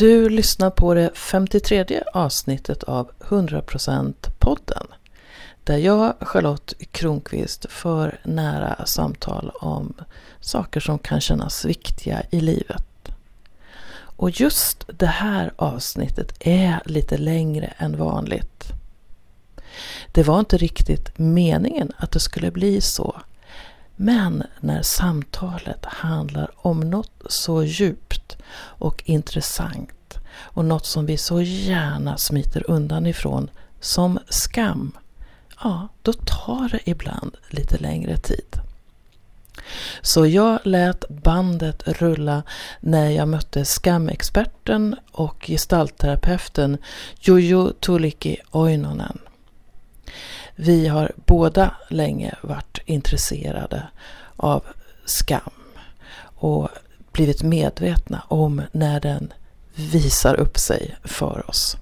Du lyssnar på det 53 avsnittet av 100% podden. Där jag, Charlotte Kronqvist, för nära samtal om saker som kan kännas viktiga i livet. Och just det här avsnittet är lite längre än vanligt. Det var inte riktigt meningen att det skulle bli så. Men när samtalet handlar om något så djupt och intressant och något som vi så gärna smiter undan ifrån som skam, ja, då tar det ibland lite längre tid. Så jag lät bandet rulla när jag mötte skamexperten och gestaltterapeuten Jojo Tuliki Oinonen. Vi har båda länge varit intresserade av skam och blivit medvetna om när den visar upp sig för oss.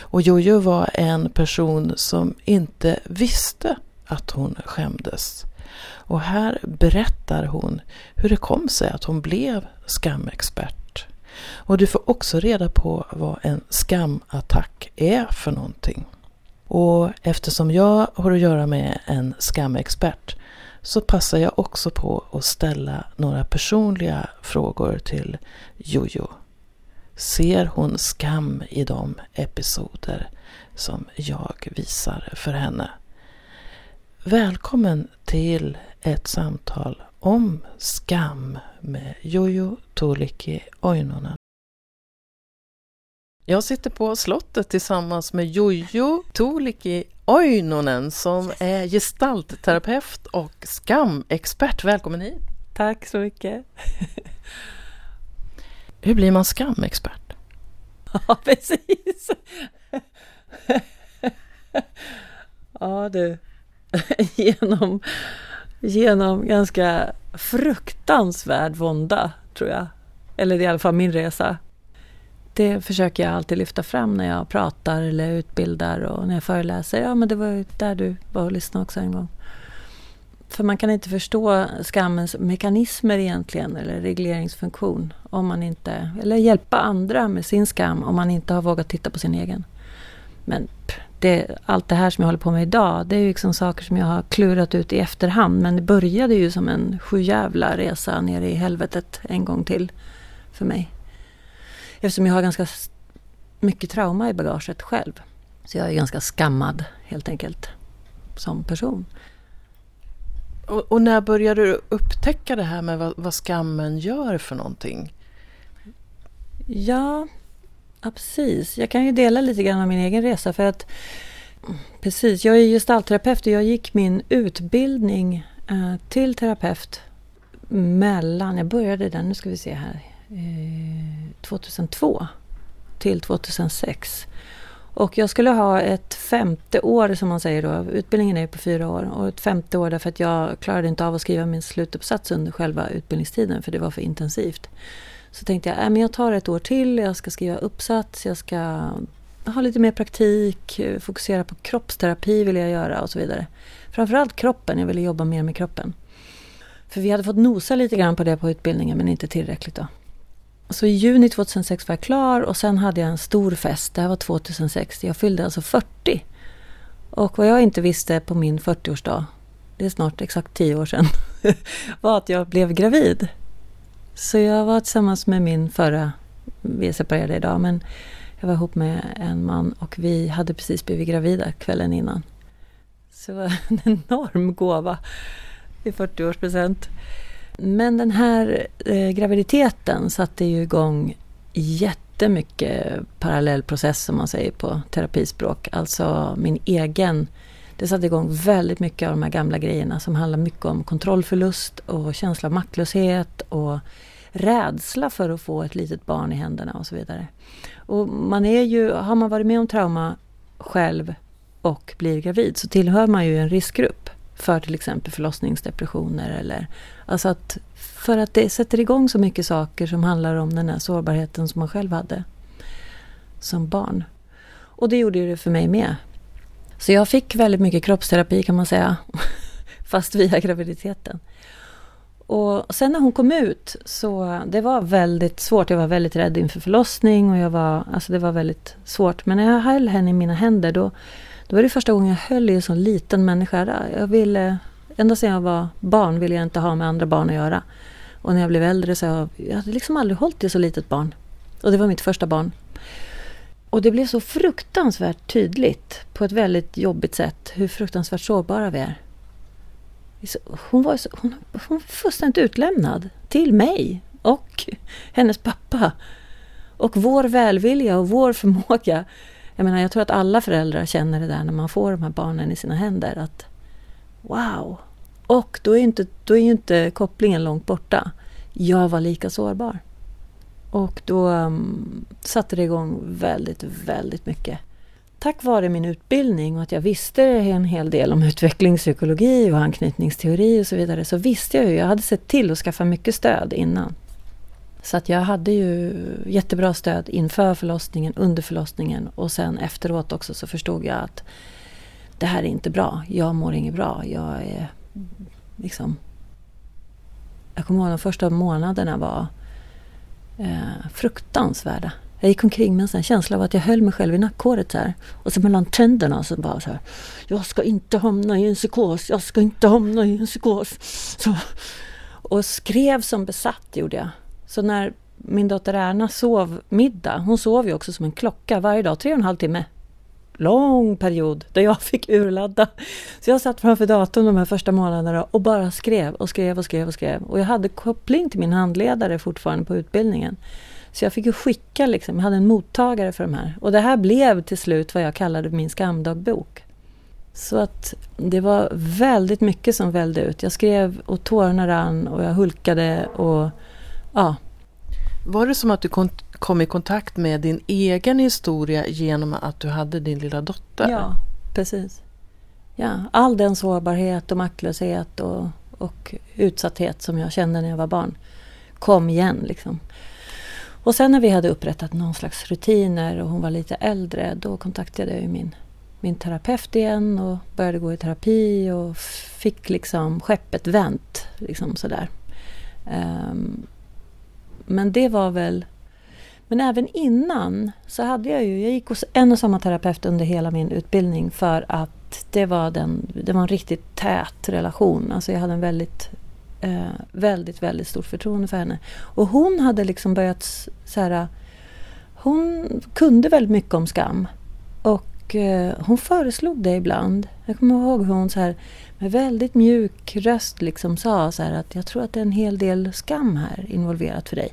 Och Jojo var en person som inte visste att hon skämdes. Och här berättar hon hur det kom sig att hon blev skamexpert. Och du får också reda på vad en skamattack är för någonting. Och eftersom jag har att göra med en skamexpert så passar jag också på att ställa några personliga frågor till Jojo. Ser hon skam i de episoder som jag visar för henne? Välkommen till ett samtal om skam med Jojo Tuulikki Oinonen. Jag sitter på slottet tillsammans med Jojo Tuulikki Oinonen som är gestaltterapeut och skamexpert. Välkommen hit! Tack så mycket! Hur blir man skamexpert? Ja, precis! Ja du, genom, genom ganska fruktansvärd vånda tror jag. Eller i alla fall min resa. Det försöker jag alltid lyfta fram när jag pratar eller utbildar och när jag föreläser. Ja, men det var ju där du var och lyssnade också en gång. För man kan inte förstå skammens mekanismer egentligen, eller regleringsfunktion, om man inte, eller hjälpa andra med sin skam om man inte har vågat titta på sin egen. Men det, allt det här som jag håller på med idag, det är ju liksom saker som jag har klurat ut i efterhand. Men det började ju som en sjujävla resa ner i helvetet en gång till för mig. Eftersom jag har ganska mycket trauma i bagaget själv. Så jag är ganska skammad helt enkelt som person. Och, och när började du upptäcka det här med vad, vad skammen gör för någonting? Ja, ja, precis. Jag kan ju dela lite grann av min egen resa för att Precis, jag är gestaltterapeut och jag gick min utbildning eh, till terapeut mellan, jag började den, nu ska vi se här, eh, 2002 till 2006. Och jag skulle ha ett femte år som man säger då, utbildningen är ju på fyra år, och ett femte år därför att jag klarade inte av att skriva min slutuppsats under själva utbildningstiden för det var för intensivt. Så tänkte jag, äh, men jag tar ett år till, jag ska skriva uppsats, jag ska ha lite mer praktik, fokusera på kroppsterapi vill jag göra och så vidare. Framförallt kroppen, jag ville jobba mer med kroppen. För vi hade fått nosa lite grann på det på utbildningen men inte tillräckligt då. Så i juni 2006 var jag klar och sen hade jag en stor fest. Det här var 2006. Jag fyllde alltså 40. Och vad jag inte visste på min 40-årsdag, det är snart exakt 10 år sedan, var att jag blev gravid. Så jag var tillsammans med min förra, vi är separerade idag, men jag var ihop med en man och vi hade precis blivit gravida kvällen innan. Så det var en enorm gåva i 40-årspresent. Men den här eh, graviditeten satte ju igång jättemycket parallellprocess som man säger på terapispråk. Alltså min egen det satte igång väldigt mycket av de här gamla grejerna som handlar mycket om kontrollförlust och känsla av maktlöshet och rädsla för att få ett litet barn i händerna och så vidare. Och man är ju, har man varit med om trauma själv och blir gravid så tillhör man ju en riskgrupp för till exempel förlossningsdepressioner eller alltså att för att det sätter igång så mycket saker som handlar om den här sårbarheten som man själv hade som barn. Och det gjorde det för mig med. Så jag fick väldigt mycket kroppsterapi kan man säga, fast via graviditeten. Och sen när hon kom ut så det var väldigt svårt. Jag var väldigt rädd inför förlossning och jag var, alltså det var väldigt svårt. Men när jag höll henne i mina händer då, då var det första gången jag höll i en sån liten människa. Jag ville, ända sedan jag var barn ville jag inte ha med andra barn att göra. Och när jag blev äldre så jag, jag hade liksom aldrig hållit i så litet barn. Och det var mitt första barn. Och det blev så fruktansvärt tydligt på ett väldigt jobbigt sätt hur fruktansvärt sårbara vi är. Hon var, hon, hon var fullständigt utlämnad till mig och hennes pappa. Och vår välvilja och vår förmåga. Jag menar, jag tror att alla föräldrar känner det där när man får de här barnen i sina händer. Att wow! Och då är, inte, då är ju inte kopplingen långt borta. Jag var lika sårbar. Och då um, satte det igång väldigt, väldigt mycket. Tack vare min utbildning och att jag visste en hel del om utvecklingspsykologi och anknytningsteori och så vidare så visste jag ju, jag hade sett till att skaffa mycket stöd innan. Så att jag hade ju jättebra stöd inför förlossningen, under förlossningen och sen efteråt också så förstod jag att det här är inte bra. Jag mår inget bra. Jag är liksom... Jag kommer ihåg de första månaderna var eh, fruktansvärda. Jag gick omkring med en sån känsla av att jag höll mig själv i nackhåret här. Och så mellan tänderna så bara så här. Jag ska inte hamna i en psykos. Jag ska inte hamna i en psykos. Så. Och skrev som besatt gjorde jag. Så när min dotter Erna sov middag, hon sov ju också som en klocka varje dag, tre och en halv timme. Lång period där jag fick urladda. Så jag satt framför datorn de här första månaderna och bara skrev och skrev och skrev och skrev. Och jag hade koppling till min handledare fortfarande på utbildningen. Så jag fick ju skicka liksom, jag hade en mottagare för de här. Och det här blev till slut vad jag kallade min skamdagbok. Så att det var väldigt mycket som vällde ut. Jag skrev och tårarna rann och jag hulkade och ja. Var det som att du kom i kontakt med din egen historia genom att du hade din lilla dotter? Ja, precis. Ja, all den sårbarhet och maktlöshet och, och utsatthet som jag kände när jag var barn kom igen. Liksom. Och sen när vi hade upprättat någon slags rutiner och hon var lite äldre då kontaktade jag min, min terapeut igen och började gå i terapi och fick liksom skeppet vänt. Liksom sådär. Um, men det var väl... Men även innan så hade jag ju... Jag gick hos en och samma terapeut under hela min utbildning för att det var, den, det var en riktigt tät relation. Alltså jag hade en väldigt eh, väldigt, väldigt stort förtroende för henne. Och hon hade liksom börjat så här, Hon kunde väldigt mycket om skam. Och eh, hon föreslog det ibland. Jag kommer ihåg hur hon så här, med väldigt mjuk röst liksom sa så här att jag tror att det är en hel del skam här involverat för dig.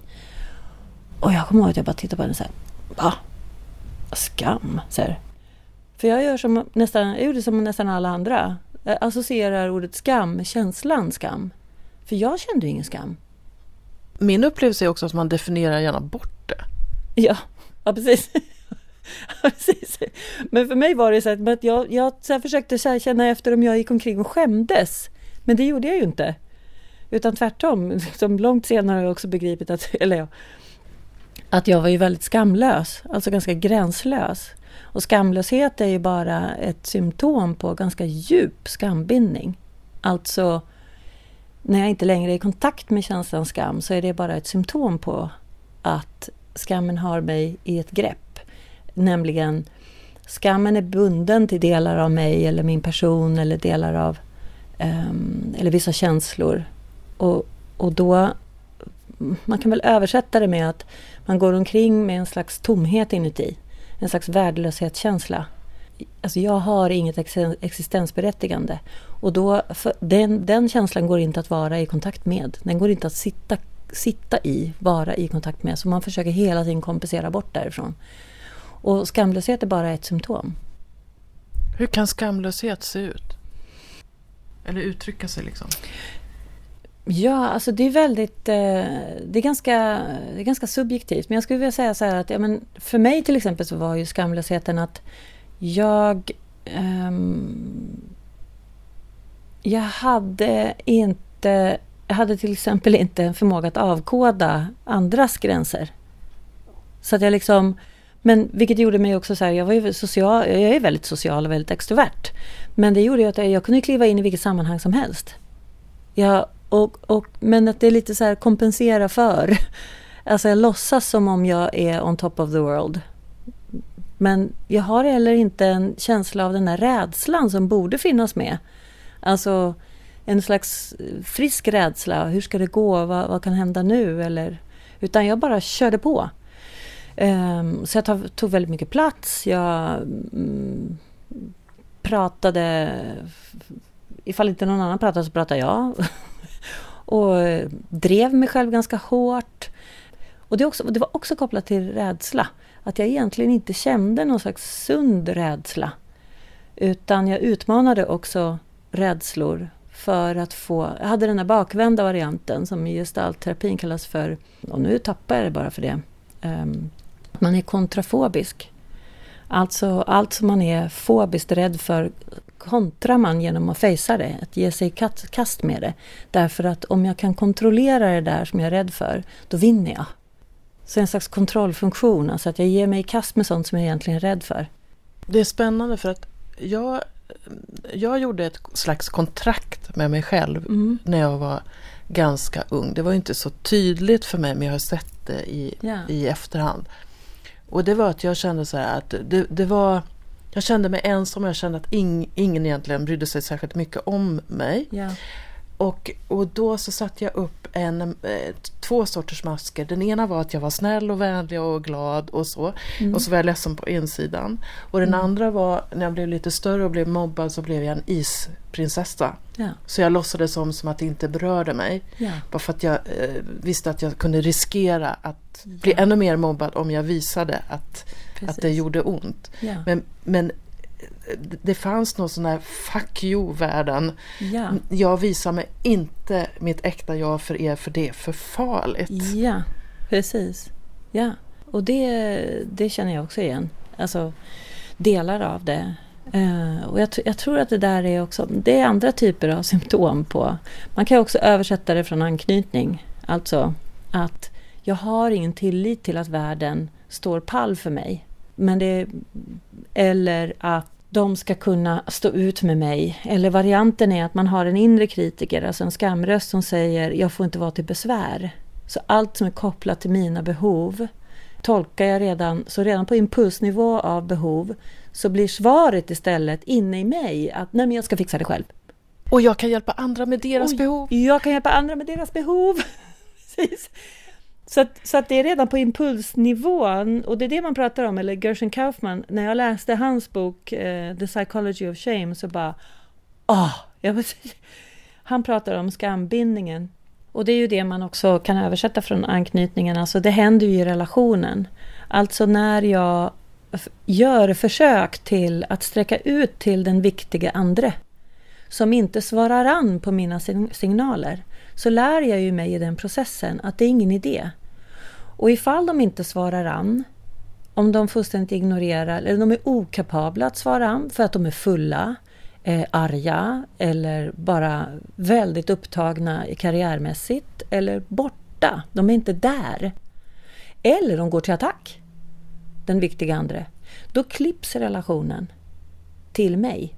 Och jag kommer ihåg att jag bara tittade på henne så här. Va? Skam? Så här. För jag gör som nästan, jag gjorde som nästan alla andra. Jag associerar ordet skam med känslan skam. För jag kände ingen skam. Min upplevelse är också att man definierar gärna bort det. Ja, ja precis. precis. Men för mig var det så att jag, jag så försökte så känna efter om jag gick omkring och skämdes. Men det gjorde jag ju inte. Utan tvärtom, liksom långt senare har jag också begripit att, eller ja, att jag var ju väldigt skamlös, alltså ganska gränslös. Och skamlöshet är ju bara ett symptom på ganska djup skambindning. Alltså när jag inte längre är i kontakt med känslan skam så är det bara ett symptom på att skammen har mig i ett grepp. Nämligen skammen är bunden till delar av mig eller min person eller delar av um, eller vissa känslor. Och, och då man kan väl översätta det med att man går omkring med en slags tomhet inuti. En slags värdelöshetskänsla alltså jag har inget existensberättigande. Och då, den, den känslan går inte att vara i kontakt med. Den går inte att sitta, sitta i, vara i kontakt med. Så man försöker hela tiden kompensera bort därifrån. Och skamlöshet är bara ett symptom. Hur kan skamlöshet se ut? Eller uttrycka sig liksom? Ja, alltså det är väldigt... Eh, det, är ganska, det är ganska subjektivt. Men jag skulle vilja säga så här att ja, men för mig till exempel så var ju skamlösheten att jag... Um, jag hade inte... Jag hade till exempel inte en förmåga att avkoda andras gränser. Så att jag liksom... Men vilket gjorde mig också så här, jag var ju social, jag är väldigt social och väldigt extrovert. Men det gjorde ju att jag, jag kunde kliva in i vilket sammanhang som helst. Jag, och, och, men att det är lite så här kompensera för. Alltså jag låtsas som om jag är on top of the world. Men jag har heller inte en känsla av den här rädslan som borde finnas med. Alltså en slags frisk rädsla. Hur ska det gå? Vad, vad kan hända nu? Eller, utan jag bara körde på. Um, så jag tog väldigt mycket plats. Jag mm, pratade... Ifall inte någon annan pratade så pratade jag. och drev mig själv ganska hårt. Och det, också, det var också kopplat till rädsla. Att jag egentligen inte kände någon slags sund rädsla. Utan jag utmanade också rädslor för att få... Jag hade den här bakvända varianten som i gestaltterapin kallas för... Och nu tappar jag det bara för det. Um, man är kontrafobisk. Alltså allt som man är fobiskt rädd för kontrar man genom att fejsa det, att ge sig i kast med det. Därför att om jag kan kontrollera det där som jag är rädd för, då vinner jag. Så en slags kontrollfunktion, alltså att jag ger mig i kast med sånt som jag egentligen är rädd för. Det är spännande för att jag, jag gjorde ett slags kontrakt med mig själv mm. när jag var ganska ung. Det var inte så tydligt för mig men jag har sett det i, yeah. i efterhand. Och det var att jag kände så här att det, det var jag kände mig ensam och jag kände att ing, ingen egentligen brydde sig särskilt mycket om mig. Yeah. Och, och då så satte jag upp en, eh, två sorters masker. Den ena var att jag var snäll och vänlig och glad och så. Mm. Och så var jag ledsen på insidan. Och den mm. andra var, när jag blev lite större och blev mobbad så blev jag en isprinsessa. Ja. Så jag låtsades som, som att det inte berörde mig. Ja. Bara för att jag eh, visste att jag kunde riskera att ja. bli ännu mer mobbad om jag visade att, att det gjorde ont. Men, men det fanns någon sån här fuck you-världen. Ja. Jag visar mig inte mitt äkta jag för er för det är för farligt. Ja, precis. Ja, och det, det känner jag också igen. Alltså delar av det. Uh, och jag, jag, tror att det där är också, det är andra typer av symptom på. Man kan också översätta det från anknytning. Alltså att jag har ingen tillit till att världen står pall för mig. Men det, eller att de ska kunna stå ut med mig. Eller varianten är att man har en inre kritiker, alltså en skamröst som säger jag får inte vara till besvär. Så allt som är kopplat till mina behov tolkar jag redan, så redan på impulsnivå av behov så blir svaret istället inne i mig att nej men jag ska fixa det själv. Och jag kan hjälpa andra med deras Oj, behov. Jag kan hjälpa andra med deras behov. Precis. Så, att, så att det är redan på impulsnivån, och det är det man pratar om, eller Gershon Kaufman, när jag läste hans bok uh, The Psychology of Shame så bara, ah, oh, han pratar om skambindningen. Och det är ju det man också kan översätta från anknytningen, alltså det händer ju i relationen. Alltså när jag gör försök till att sträcka ut till den viktiga andre, som inte svarar an på mina signaler, så lär jag ju mig i den processen att det är ingen idé. Och ifall de inte svarar an, om de fullständigt ignorerar eller de är okapabla att svara an för att de är fulla, eh, arga eller bara väldigt upptagna karriärmässigt eller borta. De är inte där. Eller de går till attack, den viktiga andre. Då klipps relationen till mig.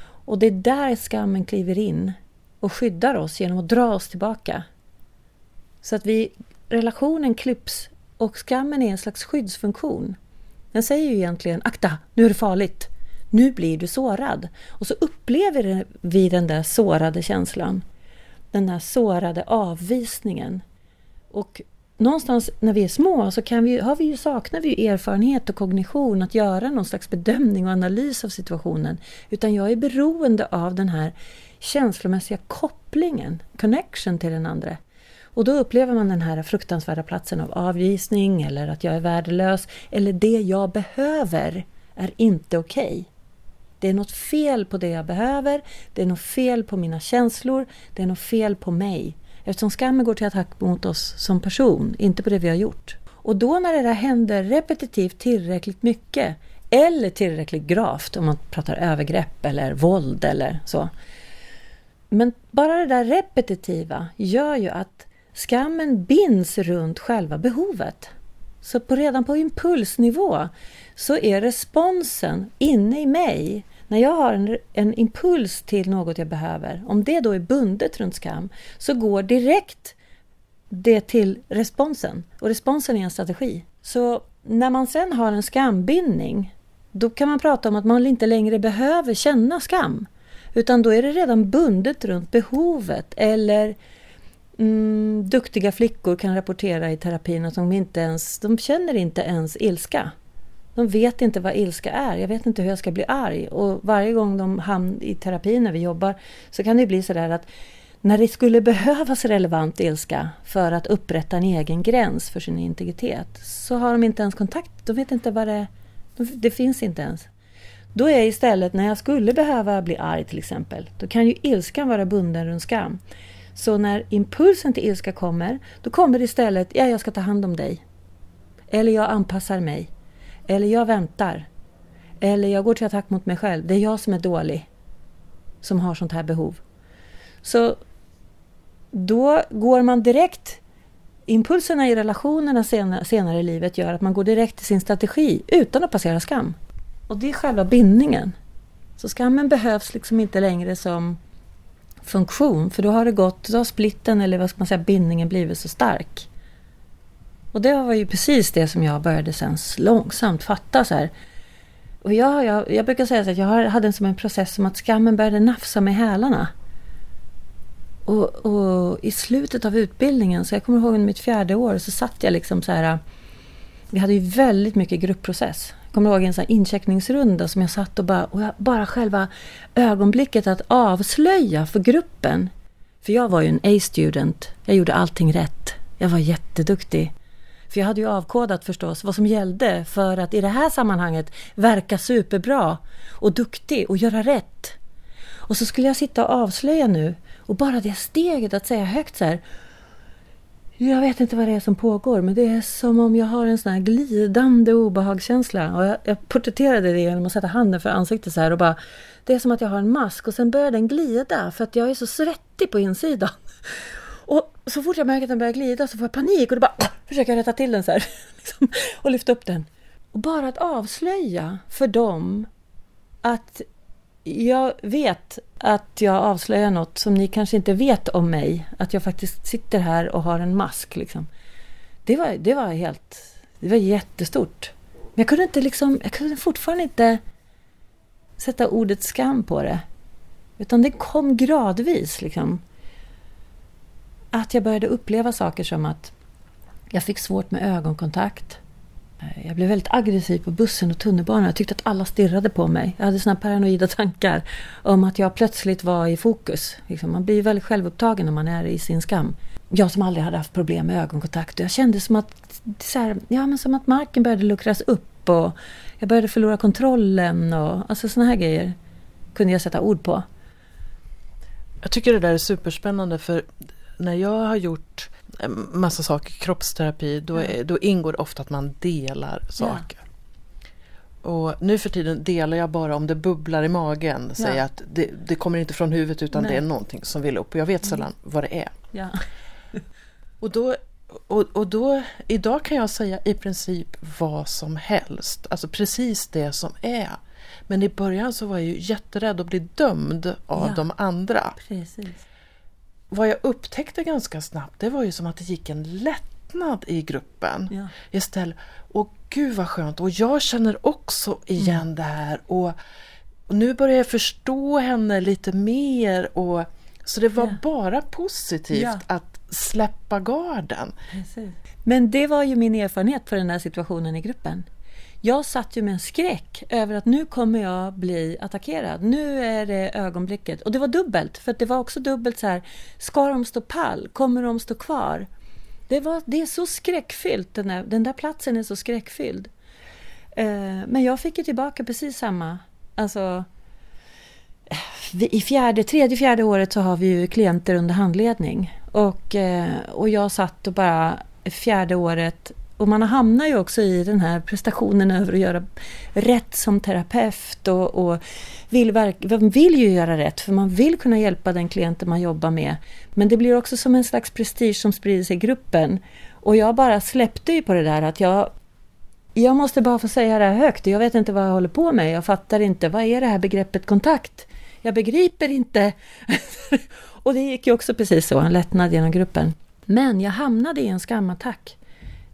Och det är där skammen kliver in och skyddar oss genom att dra oss tillbaka. Så att vi, relationen klipps och skammen är en slags skyddsfunktion. Den säger ju egentligen akta, nu är det farligt. Nu blir du sårad. Och så upplever vi den där sårade känslan. Den där sårade avvisningen. Och någonstans när vi är små så kan vi, har vi ju, saknar vi ju erfarenhet och kognition att göra någon slags bedömning och analys av situationen. Utan jag är beroende av den här känslomässiga kopplingen, connection till den andra. Och då upplever man den här fruktansvärda platsen av avvisning eller att jag är värdelös eller det jag behöver är inte okej. Okay. Det är något fel på det jag behöver, det är något fel på mina känslor, det är något fel på mig. Eftersom skammen går till attack mot oss som person, inte på det vi har gjort. Och då när det där händer repetitivt tillräckligt mycket, eller tillräckligt gravt om man pratar övergrepp eller våld eller så, men bara det där repetitiva gör ju att skammen binds runt själva behovet. Så på, redan på impulsnivå så är responsen inne i mig När jag har en, en impuls till något jag behöver, om det då är bundet runt skam, så går direkt det till responsen. Och responsen är en strategi. Så när man sen har en skambindning, då kan man prata om att man inte längre behöver känna skam. Utan då är det redan bundet runt behovet. Eller mm, duktiga flickor kan rapportera i terapin att de inte ens de känner inte ens ilska. De vet inte vad ilska är. Jag vet inte hur jag ska bli arg. Och varje gång de hamnar i terapi när vi jobbar så kan det bli sådär att när det skulle behövas relevant ilska för att upprätta en egen gräns för sin integritet så har de inte ens kontakt. De vet inte vad det är. Det finns inte ens. Då är istället när jag skulle behöva bli arg till exempel, då kan ju ilskan vara bunden runt skam. Så när impulsen till ilska kommer, då kommer det istället, ja jag ska ta hand om dig. Eller jag anpassar mig. Eller jag väntar. Eller jag går till attack mot mig själv. Det är jag som är dålig. Som har sånt här behov. Så då går man direkt Impulserna i relationerna senare, senare i livet gör att man går direkt till sin strategi utan att passera skam. Och det är själva bindningen. Så skammen behövs liksom inte längre som funktion för då har det gått, då har splitten eller vad ska man säga, bindningen blivit så stark. Och det var ju precis det som jag började sen långsamt fatta så här. Och jag, jag, jag brukar säga så att jag hade en som en process som att skammen började nafsa mig i hälarna. Och, och, i slutet av utbildningen, så jag kommer ihåg under mitt fjärde år, så satt jag liksom så här. Vi hade ju väldigt mycket gruppprocess. Jag kommer ihåg en sån här incheckningsrunda som jag satt och bara, och jag, bara själva ögonblicket att avslöja för gruppen. För jag var ju en A-student. Jag gjorde allting rätt. Jag var jätteduktig. För jag hade ju avkodat förstås vad som gällde för att i det här sammanhanget verka superbra och duktig och göra rätt. Och så skulle jag sitta och avslöja nu och bara det steget att säga högt så här. Jag vet inte vad det är som pågår men det är som om jag har en sån här glidande obehagskänsla. Och jag, jag porträtterade det genom att sätta handen för ansiktet så här och bara Det är som att jag har en mask och sen börjar den glida för att jag är så svettig på insidan. Och så fort jag märker att den börjar glida så får jag panik och då bara försöker jag rätta till den så här. Liksom, och lyfta upp den. Och bara att avslöja för dem att jag vet att jag avslöjar något som ni kanske inte vet om mig. Att jag faktiskt sitter här och har en mask. Liksom. Det, var, det var helt... Det var jättestort. Men jag kunde inte liksom... Jag kunde fortfarande inte sätta ordet skam på det. Utan det kom gradvis. Liksom. Att jag började uppleva saker som att jag fick svårt med ögonkontakt. Eh, jag blev väldigt aggressiv på bussen och tunnelbanan. Jag tyckte att alla stirrade på mig. Jag hade såna paranoida tankar om att jag plötsligt var i fokus. Liksom, man blir väldigt självupptagen när man är i sin skam. Jag som aldrig hade haft problem med ögonkontakt. Jag kände som att, så här, ja, men som att marken började luckras upp och jag började förlora kontrollen. Och, alltså såna här grejer kunde jag sätta ord på. Jag tycker det där är superspännande för när jag har gjort massa saker, kroppsterapi, då, är, då ingår ofta att man delar saker. Och nu för tiden delar jag bara om det bubblar i magen. Säger ja. att det, det, kommer inte från huvudet utan Nej. det är någonting som vill upp. Och jag vet mm. sällan vad det är. Ja. och, då, och, och då, idag kan jag säga i princip vad som helst. Alltså precis det som är. Men i början så var jag ju jätterädd att bli dömd av ja. de andra. Precis vad jag upptäckte ganska snabbt det var ju som att det gick en lättnad i gruppen. Ja. Istället, och gud vad skönt och jag känner också igen mm. det här och, och, nu börjar jag förstå henne lite mer och så det var ja. bara positivt ja. att släppa garden. Precis. Men det var ju min erfarenhet på den här situationen i gruppen. Jag satt ju med en skräck över att nu kommer jag bli attackerad. Nu är det ögonblicket. Och det var dubbelt, för det var också dubbelt så här. Ska de stå pall? Kommer de stå kvar? Det, var, det är så skräckfyllt. Den där, den där platsen är så skräckfylld. Eh, men jag fick ju tillbaka precis samma. Alltså, i fjärde, tredje, fjärde året så har vi ju klienter under handledning. Och, eh, och jag satt och bara fjärde året och man hamnar ju också i den här prestationen över att göra rätt som terapeut och, och vill, man vill ju göra rätt för man vill kunna hjälpa den klienten man jobbar med. Men det blir också som en slags prestige som sprider sig i gruppen. Och jag bara släppte ju på det där att jag jag måste bara få säga det här högt. Jag vet inte vad jag håller på med. Jag fattar inte. Vad är det här begreppet kontakt? Jag begriper inte. och det gick ju också precis så, en lättnad genom gruppen. Men jag hamnade i en skamattack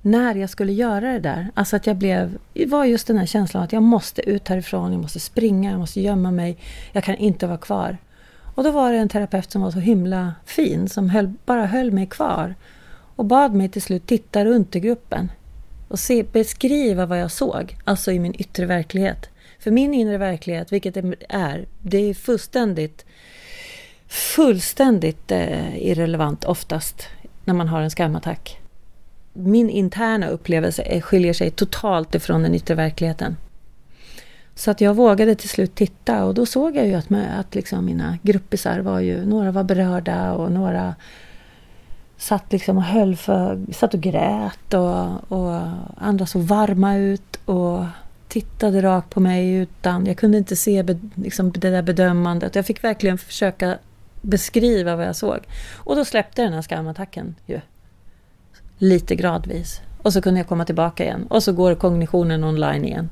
när jag skulle göra det där. Alltså att jag blev, det var just den här känslan att jag måste ut härifrån, jag måste springa, jag måste gömma mig, jag kan inte vara kvar. Och då var det en terapeut som var så himla fin, som höll, bara höll mig kvar. Och bad mig till slut titta runt i gruppen och se, beskriva vad jag såg, alltså i min yttre verklighet. För min inre verklighet, vilket det är, det är fullständigt, fullständigt eh, irrelevant oftast när man har en skamattack. Min interna upplevelse skiljer sig totalt ifrån den yttre verkligheten. Så att jag vågade till slut titta och då såg jag ju att, att liksom mina gruppisar var ju, några var berörda och några satt liksom och höll för, satt och grät och, och andra såg varma ut och tittade rakt på mig utan, jag kunde inte se be, liksom det där bedömandet. Jag fick verkligen försöka beskriva vad jag såg. Och då släppte den här skamattacken ju. Lite gradvis. Och så kunde jag komma tillbaka igen. Och så går kognitionen online igen.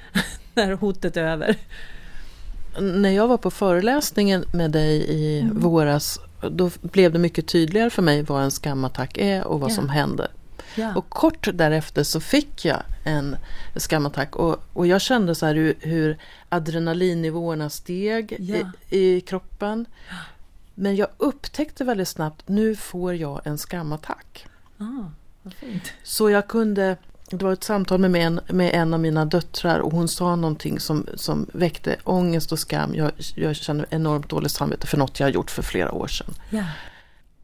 När hotet är över. När jag var på föreläsningen med dig i mm. våras då blev det mycket tydligare för mig vad en skamattack är och vad ja. som händer. Ja. Och kort därefter så fick jag en skamattack och, och jag kände så hur, hur adrenalinnivåerna steg ja. i, i, kroppen. Men jag upptäckte väldigt snabbt, nu får jag en skamattack. Ah, så jag kunde det var ett samtal med en, med en av mina döttrar och hon sa någonting som, som väckte ångest och skam. Jag, jag känner enormt dåligt samvete för något jag har gjort för flera år sedan. Ja.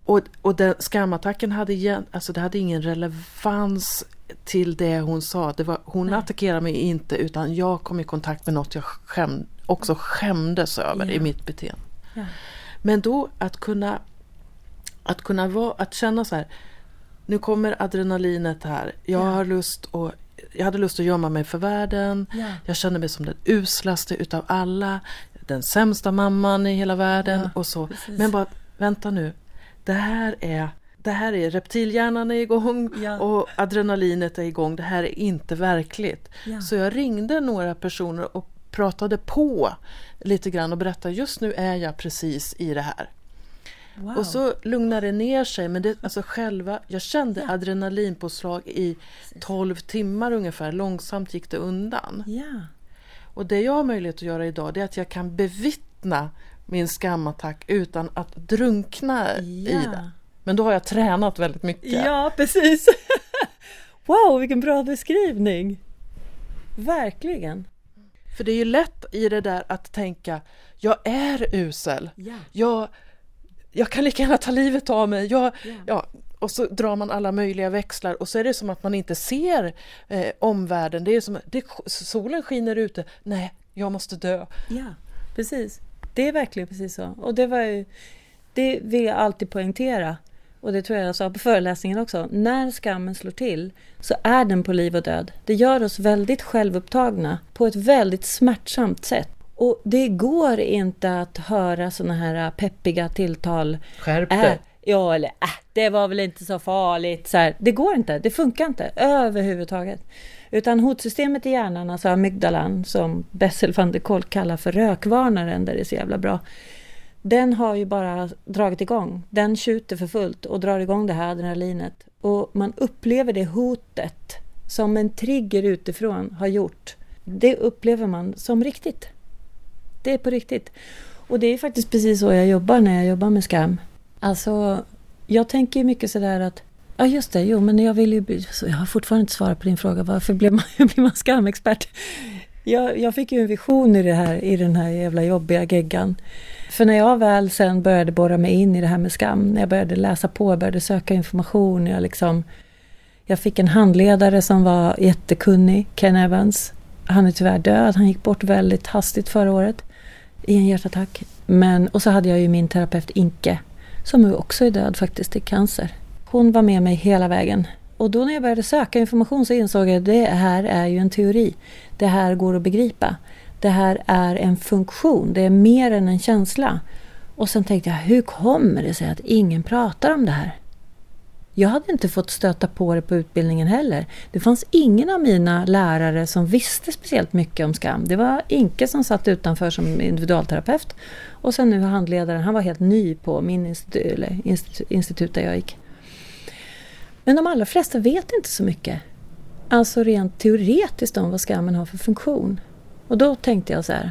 Och, och den skamattacken hade, igen, alltså det hade ingen relevans till det hon sa. Det var, hon Nej. attackerade mig inte utan jag kom i kontakt med något jag skäm, också skämdes över ja. i mitt beteende. Ja. Men då att kunna, att kunna vara, att känna så här nu kommer adrenalinet här. Jag, ja. har lust och, jag hade lust att gömma mig för världen. Ja. Jag kände mig som den uslaste utav alla. Den sämsta mamman i hela världen ja, och så. Precis. Men bara, vänta nu. Det här är det här är reptilhjärnan är igång ja. och adrenalinet är igång. Det här är inte verkligt. Ja. Så jag ringde några personer och pratade på lite grann och berättade just nu är jag precis i det här. Wow. Och så lugnade det ner sig. Men det, alltså själva, jag kände ja. adrenalinpåslag i 12 timmar ungefär. Långsamt gick det undan. Ja. Och det jag har möjlighet att göra idag det är att jag kan bevittna min skamattack utan att drunkna ja. i det. Men då har jag tränat väldigt mycket. Ja, precis. wow, vilken bra beskrivning. Verkligen. För det är ju lätt i det där att tänka, jag är usel. Ja. Jag jag kan lika gärna ta livet av mig. Jag, yeah. ja, och så drar man alla möjliga växlar och så är det som att man inte ser eh, omvärlden. Det är som det, solen skiner ute. Nej, jag måste dö. Ja, precis. Det är verkligen precis så. Och det, var ju, det vill jag alltid poängtera. Och det tror jag jag sa på föreläsningen också. När skammen slår till så är den på liv och död. Det gör oss väldigt självupptagna på ett väldigt smärtsamt sätt. Och det går inte att höra såna här peppiga tilltal. Skärp äh, Ja, eller äh, det var väl inte så farligt. Så här, det går inte, det funkar inte överhuvudtaget. Utan hotsystemet i hjärnan, alltså amygdalan, som Bessel van der Kolk kallar för rökvarnaren, där det är så jävla bra. Den har ju bara dragit igång. Den tjuter för fullt och drar igång det här adrenalinet. Och man upplever det hotet som en trigger utifrån har gjort. Det upplever man som riktigt. Det är på riktigt. Och det är faktiskt precis så jag jobbar när jag jobbar med skam. Alltså, jag tänker mycket sådär att Ja just det, jo men jag vill ju alltså, jag har fortfarande inte svarat på din fråga, varför blir man, blir man skamexpert? Jag, jag fick ju en vision i, det här, i den här jävla jobbiga geggan. För när jag väl sen började borra mig in i det här med skam, när jag började läsa på, började söka information, jag liksom jag fick en handledare som var jättekunnig, Ken Evans. Han är tyvärr död, han gick bort väldigt hastigt förra året i en hjärtattack. Men, och så hade jag ju min terapeut Inke som också är död faktiskt i cancer. Hon var med mig hela vägen. Och då när jag började söka information så insåg jag att det här är ju en teori. Det här går att begripa. Det här är en funktion. Det är mer än en känsla. Och sen tänkte jag, hur kommer det sig att ingen pratar om det här? Jag hade inte fått stöta på det på utbildningen heller. Det fanns ingen av mina lärare som visste speciellt mycket om skam. Det var Inke som satt utanför som individualterapeut och sen nu handledaren, han var helt ny på min institut, eller institut där jag gick. Men de allra flesta vet inte så mycket. Alltså rent teoretiskt om vad skammen har för funktion. Och då tänkte jag så här,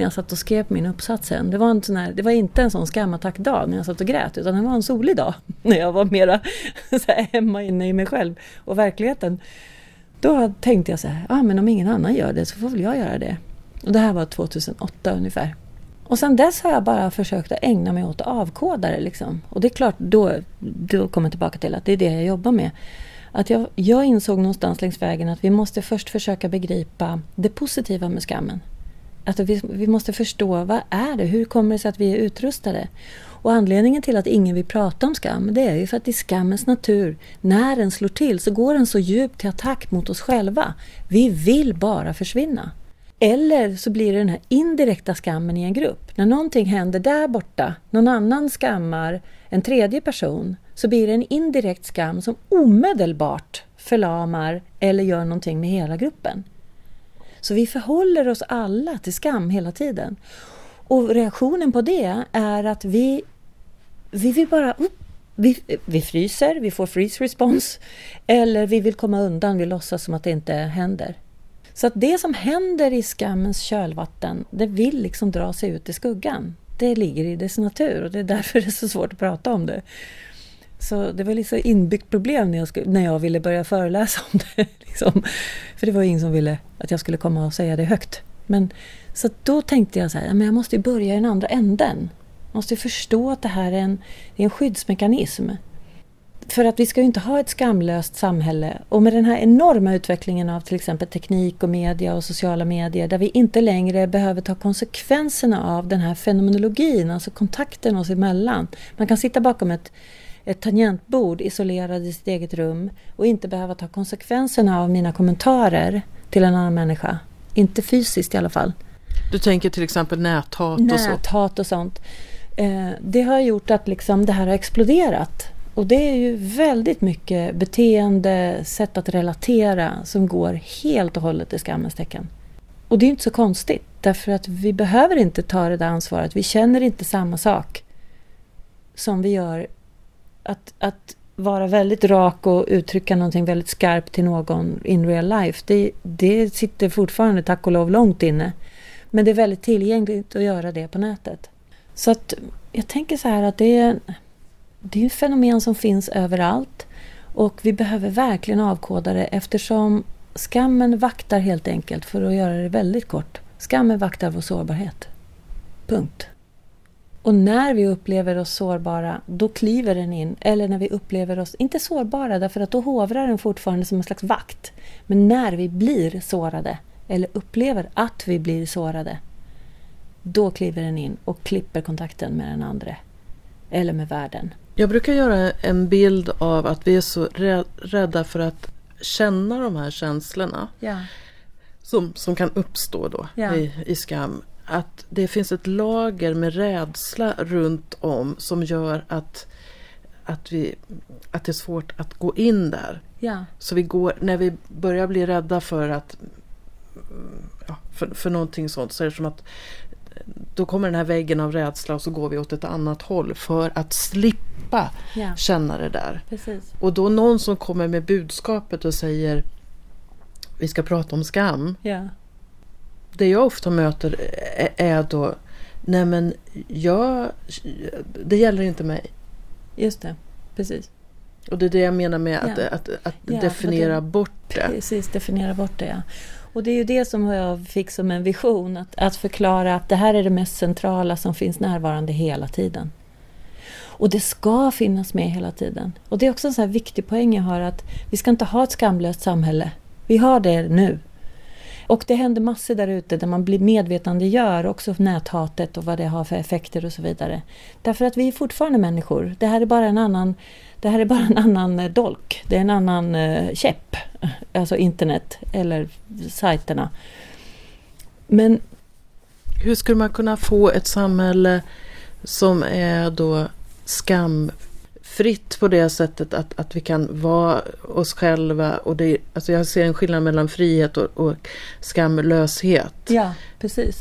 när jag satt och skrev min uppsats sen. Det var, en sån här, det var inte en sån skamattackdag när jag satt och grät utan det var en solig dag. När jag var mera så här, hemma inne i mig själv och verkligheten. Då tänkte jag så här, ah, men om ingen annan gör det så får väl jag göra det. Och det här var 2008 ungefär. Och sen dess har jag bara försökt att ägna mig åt att avkoda det. Liksom. Och det är klart, då, då kommer jag tillbaka till att det är det jag jobbar med. Att jag, jag insåg någonstans längs vägen att vi måste först försöka begripa det positiva med skammen. Att vi, vi måste förstå, vad är det? Hur kommer det sig att vi är utrustade? Och anledningen till att ingen vill prata om skam, det är ju för att i skammens natur, när den slår till så går den så djupt till attack mot oss själva. Vi vill bara försvinna. Eller så blir det den här indirekta skammen i en grupp. När någonting händer där borta, någon annan skammar en tredje person, så blir det en indirekt skam som omedelbart förlamar eller gör någonting med hela gruppen. Så vi förhåller oss alla till skam hela tiden. Och reaktionen på det är att vi, vi vill bara upp. Vi, vi fryser, vi får freeze response. Eller vi vill komma undan, vi låtsas som att det inte händer. Så att det som händer i skammens kölvatten, det vill liksom dra sig ut i skuggan. Det ligger i dess natur och det är därför det är så svårt att prata om det. Så det var liksom inbyggt problem när jag, skulle, när jag ville börja föreläsa om det. Liksom. För det var ingen som ville att jag skulle komma och säga det högt. Men, så då tänkte jag så här, men jag måste börja i den andra änden. Jag måste förstå att det här är en, är en skyddsmekanism. För att vi ska ju inte ha ett skamlöst samhälle. Och med den här enorma utvecklingen av till exempel teknik och media och sociala medier där vi inte längre behöver ta konsekvenserna av den här fenomenologin, alltså kontakten oss emellan. Man kan sitta bakom ett ett tangentbord isolerad i sitt eget rum och inte behöva ta konsekvenserna av mina kommentarer till en annan människa. Inte fysiskt i alla fall. Du tänker till exempel näthat och så? Näthat och sånt. Eh, det har gjort att liksom det här har exploderat. Och det är ju väldigt mycket beteende, sätt att relatera som går helt och hållet i skammens tecken. Och det är inte så konstigt därför att vi behöver inte ta det där ansvaret. Vi känner inte samma sak som vi gör att, att vara väldigt rak och uttrycka någonting väldigt skarpt till någon in real life, det, det sitter fortfarande tack och lov långt inne. Men det är väldigt tillgängligt att göra det på nätet. Så att jag tänker så här att det är, det är ett fenomen som finns överallt och vi behöver verkligen avkoda det eftersom skammen vaktar helt enkelt, för att göra det väldigt kort. Skammen vaktar vår sårbarhet. Punkt. Och när vi upplever oss sårbara, då kliver den in. Eller när vi upplever oss, inte sårbara, därför att då hovrar den fortfarande som en slags vakt. Men när vi blir sårade, eller upplever att vi blir sårade, då kliver den in och klipper kontakten med den andra. Eller med världen. Jag brukar göra en bild av att vi är så rädda för att känna de här känslorna. Ja. Som, som kan uppstå då ja. i, i skam att det finns ett lager med rädsla runt om som gör att, att, vi, att det är svårt att gå in där. Ja. Så vi går, när vi börjar bli rädda för att ja, för, för någonting sånt så är det som att då kommer den här väggen av rädsla och så går vi åt ett annat håll för att slippa ja. känna det där. Precis. Och då någon som kommer med budskapet och säger vi ska prata om skam. Ja det jag ofta möter är då Nej men jag, det gäller inte mig. Just det, precis. Och det är det jag menar med att, ja. att, att, att ja, definiera det, bort det. Precis, definiera bort det ja. Och det är ju det som jag fick som en vision, att, att förklara att det här är det mest centrala som finns närvarande hela tiden. Och det ska finnas med hela tiden. Och det är också en sån här viktig poäng jag har att vi ska inte ha ett skamlöst samhälle. Vi har det nu. Och det händer massor där ute där man blir medvetandegör också näthatet och vad det har för effekter och så vidare. Därför att vi är fortfarande människor. Det här är bara en annan, det här är bara en annan eh, dolk. Det är en annan eh, käpp. Alltså internet eller sajterna. Men hur skulle man kunna få ett samhälle som är då skam fritt på det sättet att, att vi kan vara oss själva. Och det, alltså jag ser en skillnad mellan frihet och, och skamlöshet. Ja, precis.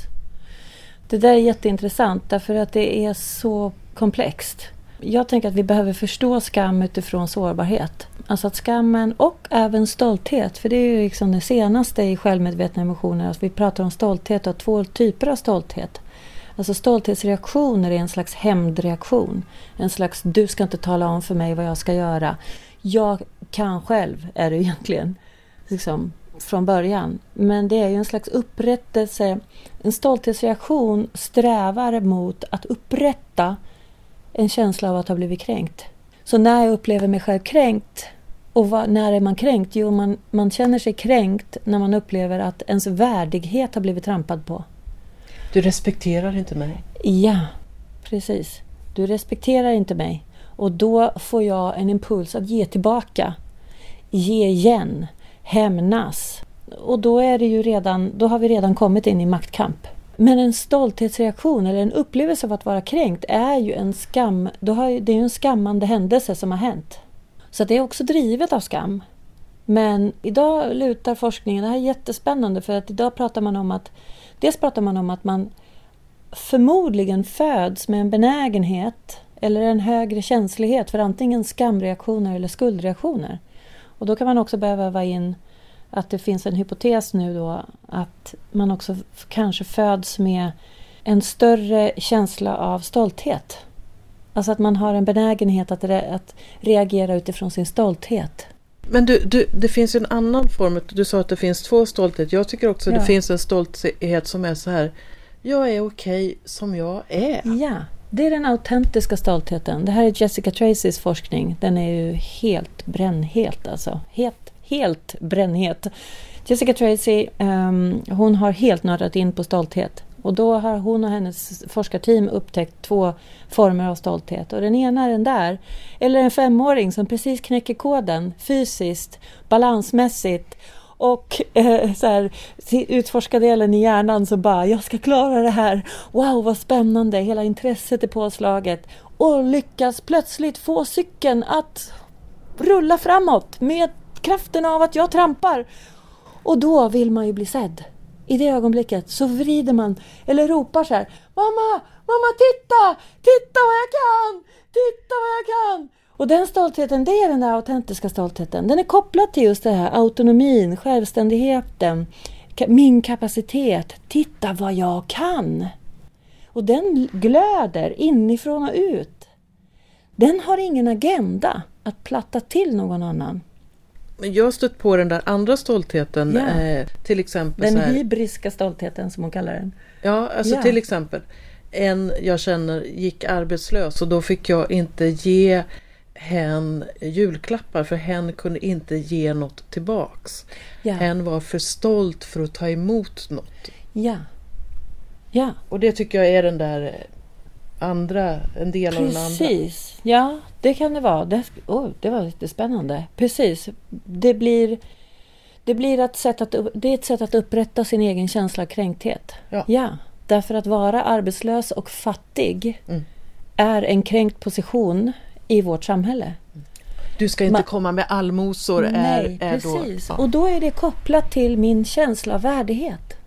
Det där är jätteintressant därför att det är så komplext. Jag tänker att vi behöver förstå skam utifrån sårbarhet. Alltså att skammen och även stolthet, för det är ju liksom det senaste i självmedvetna emotioner. Alltså vi pratar om stolthet och två typer av stolthet. Alltså stolthetsreaktioner är en slags hämndreaktion. En slags du ska inte tala om för mig vad jag ska göra. Jag kan själv, är det egentligen. Liksom, från början. Men det är ju en slags upprättelse. En stolthetsreaktion strävar mot att upprätta en känsla av att ha blivit kränkt. Så när jag upplever mig själv kränkt, och vad, när är man kränkt? Jo, man, man känner sig kränkt när man upplever att ens värdighet har blivit trampad på. Du respekterar inte mig. Ja, precis. Du respekterar inte mig. Och då får jag en impuls att ge tillbaka. Ge igen. Hämnas. Och då, är det ju redan, då har vi redan kommit in i maktkamp. Men en stolthetsreaktion eller en upplevelse av att vara kränkt är ju en skam. Då har, det är ju en skammande händelse som har hänt. Så det är också drivet av skam. Men idag lutar forskningen, det här är jättespännande för att idag pratar man om att Dels pratar man om att man förmodligen föds med en benägenhet eller en högre känslighet för antingen skamreaktioner eller skuldreaktioner. Och då kan man också behöva väva in att det finns en hypotes nu då att man också kanske föds med en större känsla av stolthet. Alltså att man har en benägenhet att, re att reagera utifrån sin stolthet. Men du, du, det finns ju en annan form. Du sa att det finns två stolthet. Jag tycker också att ja. det finns en stolthet som är så här. Jag är okej okay som jag är. Ja, det är den autentiska stoltheten. Det här är Jessica Tracys forskning. Den är ju helt brännhet alltså. Helt, helt brännhet. Jessica Tracy, um, hon har helt nördat in på stolthet. Och då har hon och hennes forskarteam upptäckt två former av stolthet. Och den ena är den där. Eller en femåring som precis knäcker koden fysiskt, balansmässigt och eh, så här, utforska delen i hjärnan så bara, jag ska klara det här. Wow, vad spännande! Hela intresset är påslaget. Och lyckas plötsligt få cykeln att rulla framåt med kraften av att jag trampar. Och då vill man ju bli sedd i det ögonblicket så vrider man eller ropar så här Mamma, mamma titta, titta vad jag kan, titta vad jag kan. Och den stoltheten, det är den där autentiska stoltheten. Den är kopplad till just det här autonomin, självständigheten, min kapacitet. Titta vad jag kan! Och den glöder inifrån och ut. Den har ingen agenda att platta till någon annan. Jag har stött på den där andra stoltheten. Ja. Eh, till exempel Den här, hybriska stoltheten som hon kallar den. Ja, alltså ja. till exempel. En jag känner gick arbetslös och då fick jag inte ge hen julklappar för hen kunde inte ge något tillbaks. Ja. Hen var för stolt för att ta emot något. Ja. Ja. Och det tycker jag är den där andra, en del Precis. av den andra. Precis, ja det kan det vara. Det, oh, det var lite spännande. Precis, det blir, det blir ett sätt att, det är ett sätt att upprätta sin egen känsla av kränkthet. Ja. ja därför att vara arbetslös och fattig mm. är en kränkt position i vårt samhälle. Du ska inte Man, komma med allmosor. Nej, är, är precis. Då, ja. Och då är det kopplat till min känsla av värdighet.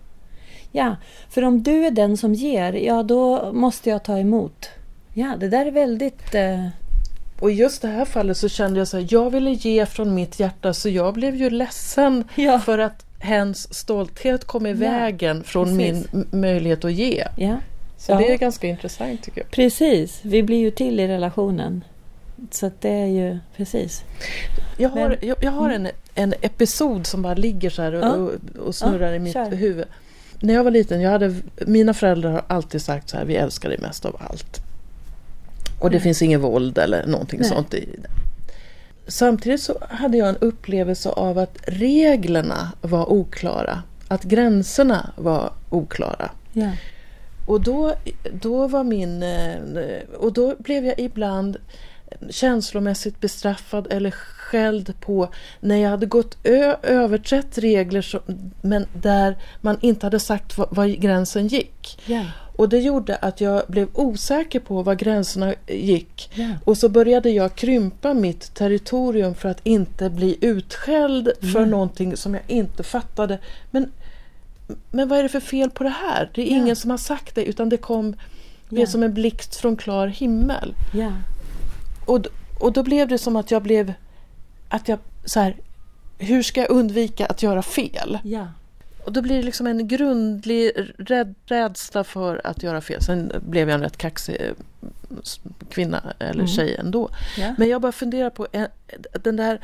Ja, för om du är den som ger, ja då måste jag ta emot. Ja, det där är väldigt... Eh... Och i just det här fallet så kände jag så här, jag ville ge från mitt hjärta så jag blev ju ledsen ja. för att hens stolthet kom i ja, vägen från precis. min möjlighet att ge. Ja. Så ja. det är ganska intressant tycker jag. Precis, vi blir ju till i relationen. Så det är ju precis. Jag har, Men, jag, jag, har en, en episod som bara ligger så här och, och snurrar i mitt kör. huvud när jag var liten, jag hade, mina föräldrar har alltid sagt så här, vi älskar dig mest av allt. Och det mm. finns inget våld eller någonting Nej. sånt i det. Samtidigt så hade jag en upplevelse av att reglerna var oklara. Att gränserna var oklara. Ja. Och då, då var min... Eh, och då blev jag ibland känslomässigt bestraffad eller skälld på när jag hade gått ö- överträtt regler som, men där man inte hade sagt var, var gränsen gick. Ja. Och det gjorde att jag blev osäker på var gränserna gick. Ja. Och så började jag krympa mitt territorium för att inte bli utskälld för Mm. någonting som jag inte fattade. Men, men vad är det för fel på det här? Det är Ja. ingen som har sagt det utan det kom det som en blixt från klar himmel. Och, och då blev det som att jag blev att jag så här, hur ska jag undvika att göra fel? Ja. Och då blir det liksom en grundlig rädd, rädsla för att göra fel. Sen blev jag en rätt kaxig eh, kvinna eller Mm. tjej ändå. Ja. Men jag bara funderar på eh, den där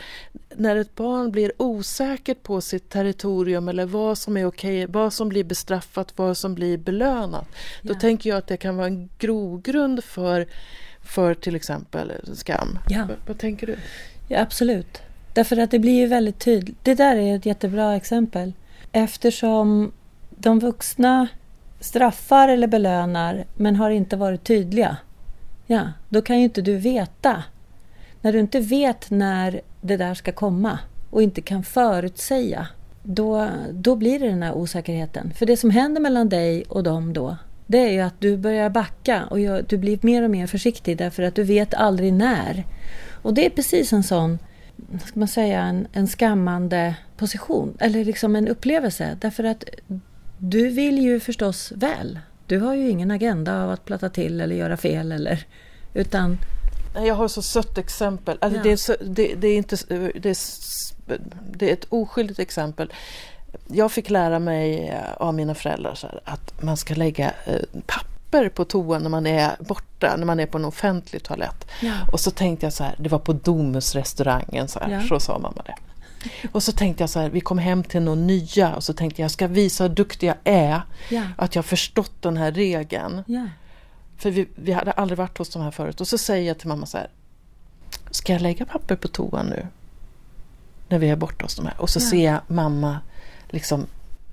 när ett barn blir osäkert på sitt territorium eller vad som är okej, vad som blir bestraffat, vad som blir belönat. Då Ja. tänker jag att det kan vara en grogrund för, för till exempel skam. Ja. Vad, vad tänker du? Ja, absolut. Därför att det blir ju väldigt tydligt. Det där är ett jättebra exempel. Eftersom de vuxna straffar eller belönar men har inte varit tydliga. Ja, då kan ju inte du veta. När du inte vet när det där ska komma och inte kan förutsäga. Då, då blir det den här osäkerheten. För det som händer mellan dig och dem då det är ju att du börjar backa och du blir mer och mer försiktig därför att du vet aldrig när. Och det är precis en sån, ska man säga, en, en skammande position. Eller liksom en upplevelse. Därför att du vill ju förstås väl. Du har ju ingen agenda av att platta till eller göra fel eller... Utan... Jag har så sött exempel. Alltså Ja. det, är så, det, det, är inte, det, är, det är ett oskyldigt exempel. Jag fick lära mig av mina föräldrar här, att man ska lägga eh, papper på toan när man är borta, när man är på en offentlig toalett. Ja. Och så tänkte jag så här, det var på Domusrestaurangen, så, här, Ja. så sa mamma det. Och så tänkte jag så här, vi kom hem till någon nya och så tänkte jag, jag ska visa hur duktig jag är, Ja. att jag har förstått den här regeln. För vi, vi hade aldrig varit hos de här förut. Och så säger jag till mamma så här. Ska jag lägga papper på toan nu? När vi är borta hos de här. Och så ser jag mamma liksom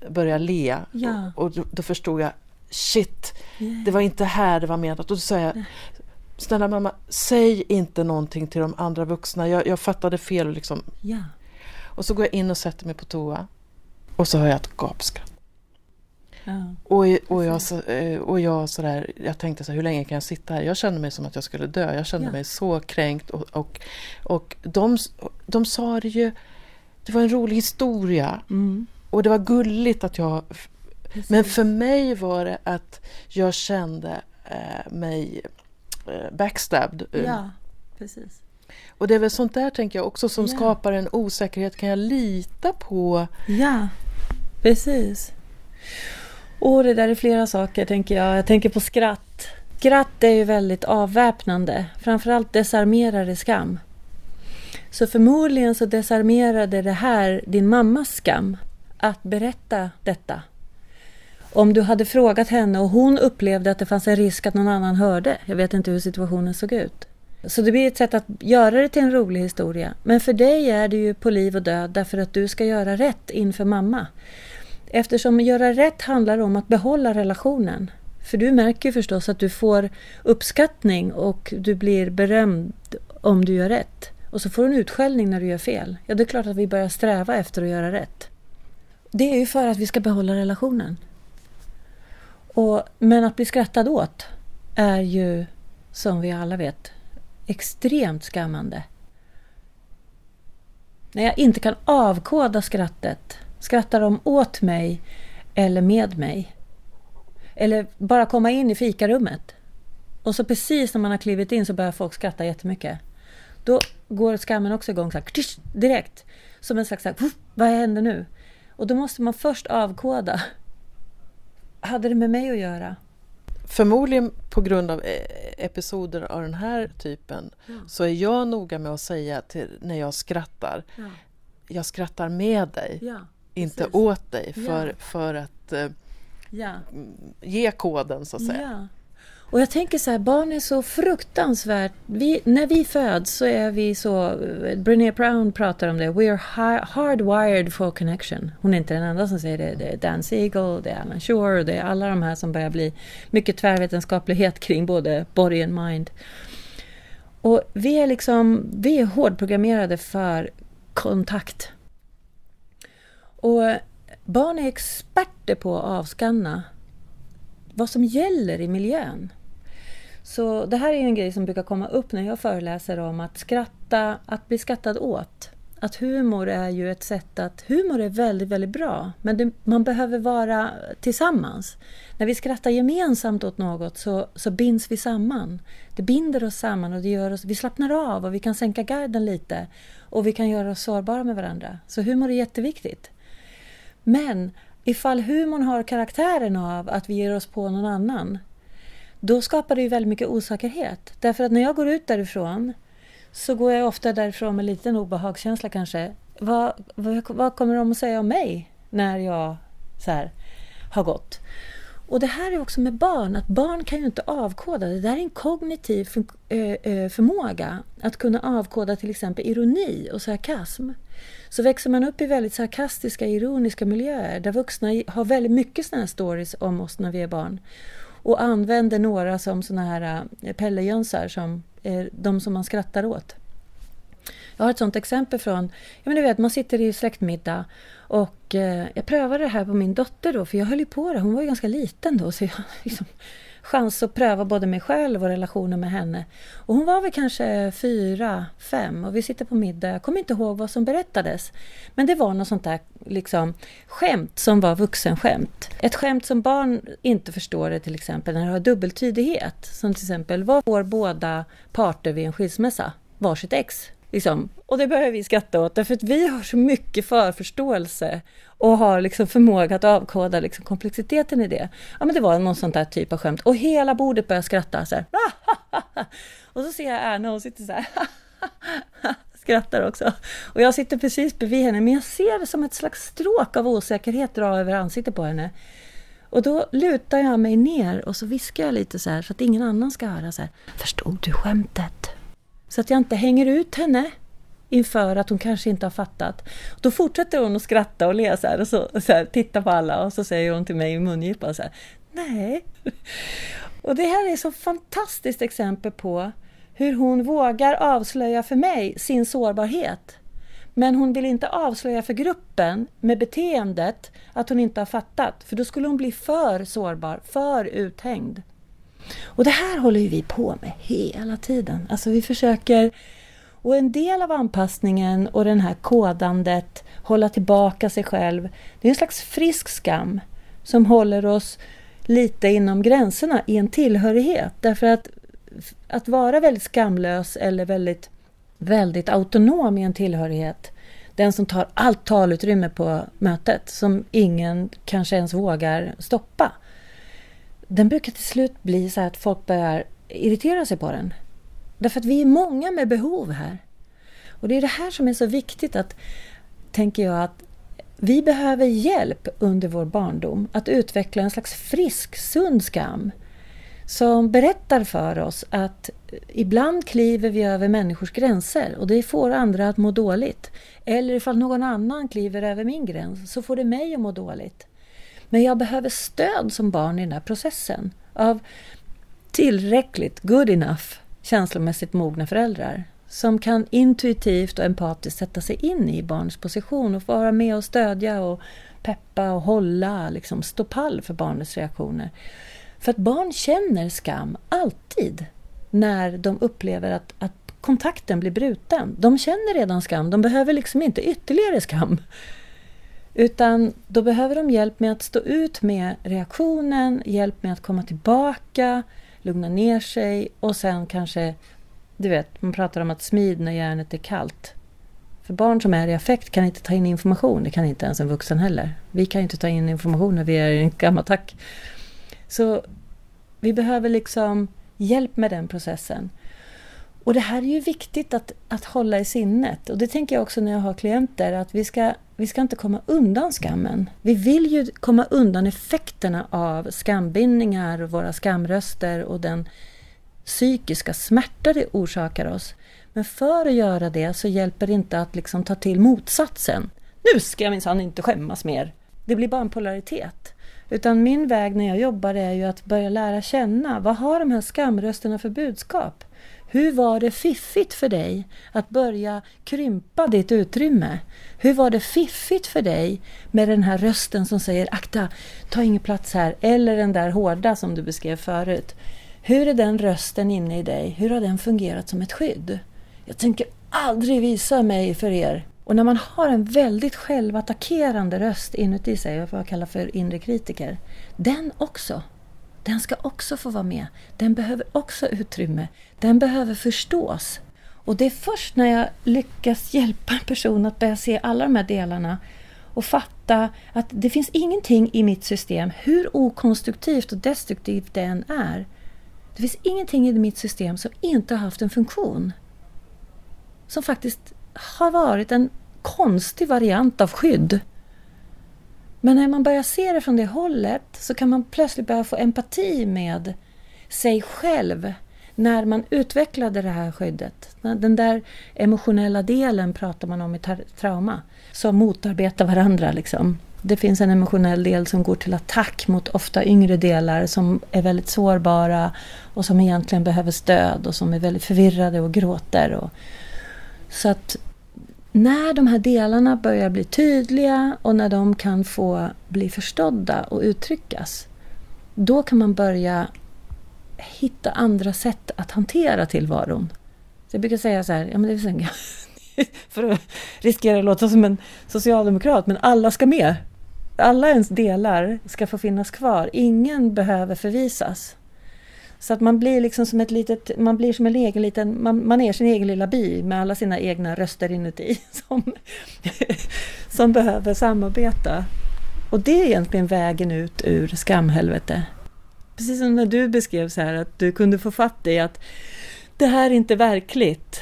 börja le. Och, och då, då förstod jag. Shit, Ja. det var inte här det var menat. Och då sa jag. Snälla mamma, säg inte någonting till de andra vuxna. Jag, jag fattade fel. Liksom. Ja. och så går jag in och sätter mig på toa. Och så har jag ett gapskratt. Ja. Och, och, jag, så- eh, och jag, sådär, jag tänkte så här, hur länge kan jag sitta här? Jag kände mig som att jag skulle dö. Jag kände mig så kränkt. Och, och, och de, de sa det ju, det var en rolig historia. Mm. Och det var gulligt att jag... Precis. Men för mig var det att jag kände eh, mig eh, backstabbed. Eh, Ja, precis. Och det är väl sånt där tänker jag också som Ja. skapar en osäkerhet. Kan jag lita på... Ja, precis. Och det där är flera saker tänker jag. Jag tänker på skratt. Skratt är ju väldigt avväpnande. Framförallt desarmerar det skam. Så förmodligen så desarmerade det här din mammas skam. Att berätta detta. Om du hade frågat henne och hon upplevde att det fanns en risk att någon annan hörde. Jag vet inte hur situationen såg ut. Så det blir ett sätt att göra det till en rolig historia. Men för dig är det ju på liv och död därför att du ska göra rätt inför mamma. Eftersom göra rätt handlar om att behålla relationen. För du märker ju förstås att du får uppskattning och du blir berömd om du gör rätt. Och så får du en utskällning när du gör fel. Ja, det är klart att vi börjar sträva efter att göra rätt. Det är ju för att vi ska behålla relationen. Och, men att bli skrattad åt är ju, som vi alla vet, extremt skammande. När jag inte kan avkoda skrattet, skrattar de åt mig eller med mig? Eller bara komma in i fikarummet. Och så precis när man har klivit in så börjar folk skratta jättemycket. Då går skammen också igång så här, direkt. Som en slags, så här, vad händer nu? Och då måste man först avkoda. Hade det med mig att göra? Förmodligen på grund av eh, episoder av den här typen så är jag noga med att säga till, när jag skrattar, Ja, jag skrattar med dig, ja, inte åt dig för, Ja. för att eh, ja. ge koden så att säga. Och jag tänker så här, barn är så fruktansvärt... Vi, när vi föds så är vi så... Eh, Brené Brown pratar om det. We are hardwired for connection. Hon är inte den enda som säger det. Det är Dan Siegel, det är Alan Shore, det är alla de här som börjar bli mycket tvärvetenskaplighet kring både body and mind. Och vi är liksom, vi är hårdprogrammerade för kontakt. Och barn är experter på att avskanna vad som gäller i miljön. Så det här är en grej som brukar komma upp när jag föreläser om att skratta, att bli skrattad åt. Att humor är ju ett sätt att... Humor är väldigt, väldigt bra, men det, man behöver vara tillsammans. När vi skrattar gemensamt åt något så, så binds vi samman. Det binder oss samman och det gör oss... Vi slappnar av och vi kan sänka garden lite. Och vi kan göra oss sårbara med varandra. Så humor är jätteviktigt. Men ifall humorn har karaktären av att vi ger oss på någon annan då skapar det ju väldigt mycket osäkerhet. Därför att när jag går ut därifrån så går jag ofta därifrån med en liten obehagskänsla kanske. Vad, vad, vad, kommer de att säga om mig när jag så här, har gått? Och det här är också med barn, att barn kan ju inte avkoda. Det där är en kognitiv förmåga att kunna avkoda till exempel ironi och sarkasm. Så växer man upp i väldigt sarkastiska, ironiska miljöer där vuxna har väldigt mycket sådana här stories om oss när vi är barn och använder några som såna här eh, pellejönsar, som är de som man skrattar åt. Jag har ett sånt exempel från, ja men du vet, man sitter i släktmiddag och eh, jag prövade det här på min dotter då, för jag höll ju på det, hon var ju ganska liten då, så jag liksom chans att pröva både mig själv och relationen med henne. Och hon var väl kanske fyra, fem och vi sitter på middag. Jag kommer inte ihåg vad som berättades. Men det var något sånt där liksom, skämt som var vuxenskämt. Ett skämt som barn inte förstår det till exempel när det har dubbeltydighet. Som till exempel, vad får båda parter vid en skilsmässa? Varsitt ex. Liksom. Och det börjar vi skratta åt, därför att vi har så mycket förförståelse och har liksom förmåga att avkoda liksom komplexiteten i det. Ja, men det var någon sån där typ av skämt. Och hela bordet börjar skratta så här. Och så ser jag Erna, hon sitter så här. skrattar också. Och jag sitter precis bredvid henne, men jag ser det som ett slags stråk av osäkerhet dra över ansiktet på henne. Och då lutar jag mig ner och så viskar jag lite så här så att ingen annan ska höra så här. Förstod du skämtet? Så att jag inte hänger ut henne inför att hon kanske inte har fattat. Då fortsätter hon att skratta och le så här, och så, så här, titta på alla och så säger hon till mig i mungipan så här, Nej. Och det här är så fantastiskt exempel på hur hon vågar avslöja för mig sin sårbarhet. Men hon vill inte avslöja för gruppen med beteendet att hon inte har fattat, för då skulle hon bli för sårbar, för uthängd. Och det här håller vi på med hela tiden. Alltså vi försöker och en del av anpassningen och det här kodandet, hålla tillbaka sig själv, det är en slags frisk skam som håller oss lite inom gränserna i en tillhörighet. Därför att att vara väldigt skamlös eller väldigt, väldigt autonom i en tillhörighet, den som tar allt talutrymme på mötet, som ingen kanske ens vågar stoppa, den brukar till slut bli så att folk börjar irritera sig på den. Därför att vi är många med behov här. Och det är det här som är så viktigt att, tänker jag, att vi behöver hjälp under vår barndom att utveckla en slags frisk, sund skam som berättar för oss att ibland kliver vi över människors gränser och det får andra att må dåligt. Eller ifall någon annan kliver över min gräns så får det mig att må dåligt. Men jag behöver stöd som barn i den här processen av tillräckligt, good enough, känslomässigt mogna föräldrar som kan intuitivt och empatiskt sätta sig in i barnets position och vara med och stödja och peppa och hålla, liksom stå pall för barnets reaktioner. För att barn känner skam alltid när de upplever att, att kontakten blir bruten. De känner redan skam, de behöver liksom inte ytterligare skam. Utan då behöver de hjälp med att stå ut med reaktionen, hjälp med att komma tillbaka, lugna ner sig och sen kanske, du vet, man pratar om att smid när järnet är kallt. För barn som är i affekt kan inte ta in information, det kan inte ens en vuxen heller. Vi kan inte ta in information när vi är i en gamattack. Så vi behöver liksom hjälp med den processen. Och det här är ju viktigt att, att hålla i sinnet. Och det tänker jag också när jag har klienter, att vi ska, vi ska inte komma undan skammen. Vi vill ju komma undan effekterna av skambindningar, våra skamröster och den psykiska smärta det orsakar oss. Men för att göra det så hjälper det inte att liksom ta till motsatsen. Nu ska jag minsann inte skämmas mer. Det blir bara en polaritet. Utan min väg när jag jobbar är ju att börja lära känna vad har de här skamrösterna för budskap? Hur var det fiffigt för dig att börja krympa ditt utrymme? Hur var det fiffigt för dig med den här rösten som säger akta, ta ingen plats här, eller den där hårda som du beskrev förut. Hur är den rösten inne i dig? Hur har den fungerat som ett skydd? Jag tänker aldrig visa mig för er. Och när man har en väldigt självattackerande röst inuti sig, vad jag kallar för inre kritiker, den också den ska också få vara med. Den behöver också utrymme. Den behöver förstås. Och det är först när jag lyckas hjälpa en person att börja se alla de här delarna och fatta att det finns ingenting i mitt system, hur okonstruktivt och destruktivt det än är. Det finns ingenting i mitt system som inte har haft en funktion. Som faktiskt har varit en konstig variant av skydd. Men när man börjar se det från det hållet så kan man plötsligt börja få empati med sig själv när man utvecklade det här skyddet. Den där emotionella delen pratar man om i trauma, som motarbetar varandra. Liksom. Det finns en emotionell del som går till attack mot ofta yngre delar som är väldigt sårbara och som egentligen behöver stöd och som är väldigt förvirrade och gråter. Och, så att när de här delarna börjar bli tydliga och när de kan få bli förstådda och uttryckas, då kan man börja hitta andra sätt att hantera tillvaron. Så jag brukar säga så här, ja, men det är för att riskera att låta som en socialdemokrat, men alla ska med. Alla ens delar ska få finnas kvar. Ingen behöver förvisas. Så att man blir liksom som ett litet, man blir som en egen liten, man, man är sin egen lilla by med alla sina egna röster inuti som, som behöver samarbeta. Och det är egentligen vägen ut ur skamhelvete. Precis som när du beskrev så här att du kunde få fatt i att det här är inte verkligt.